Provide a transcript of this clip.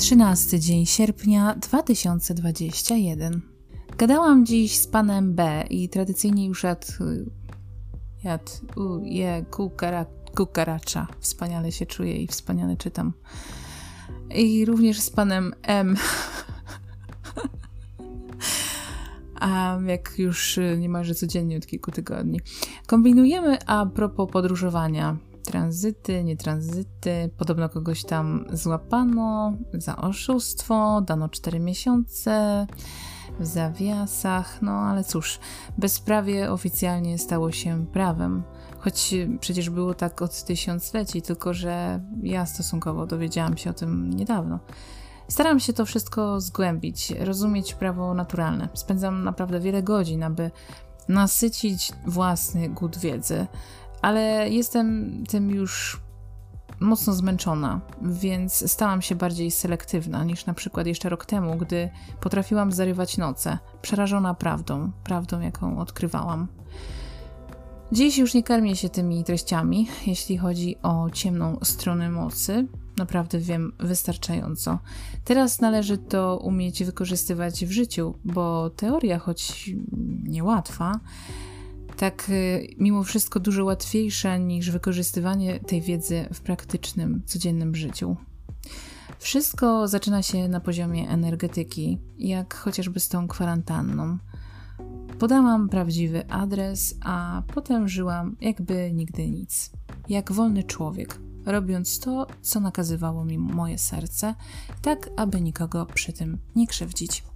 13 dzień sierpnia 2021. Gadałam dziś z panem B i tradycyjnie już jadł, jadł je kukara, kukaracza. Wspaniale się czuję i wspaniale czytam. I również z panem M. A jak już niemalże codziennie od kilku tygodni. Kombinujemy a propos podróżowania tranzyty, nietranzyty. Podobno kogoś tam złapano za oszustwo, dano 4 miesiące w zawiasach. No ale cóż, bezprawie oficjalnie stało się prawem. Choć przecież było tak od tysiącleci, tylko że ja stosunkowo dowiedziałam się o tym niedawno. Staram się to wszystko zgłębić, rozumieć prawo naturalne. Spędzam naprawdę wiele godzin, aby nasycić własny głód wiedzy, ale jestem tym już mocno zmęczona, więc stałam się bardziej selektywna niż na przykład jeszcze rok temu, gdy potrafiłam zarywać noce, przerażona prawdą, prawdą, jaką odkrywałam. Dziś już nie karmię się tymi treściami, jeśli chodzi o ciemną stronę mocy. Naprawdę wiem wystarczająco. Teraz należy to umieć wykorzystywać w życiu, bo teoria, choć niełatwa, tak y, mimo wszystko dużo łatwiejsze niż wykorzystywanie tej wiedzy w praktycznym, codziennym życiu. Wszystko zaczyna się na poziomie energetyki, jak chociażby z tą kwarantanną. Podałam prawdziwy adres, a potem żyłam jakby nigdy nic. Jak wolny człowiek, robiąc to, co nakazywało mi moje serce, tak aby nikogo przy tym nie krzywdzić.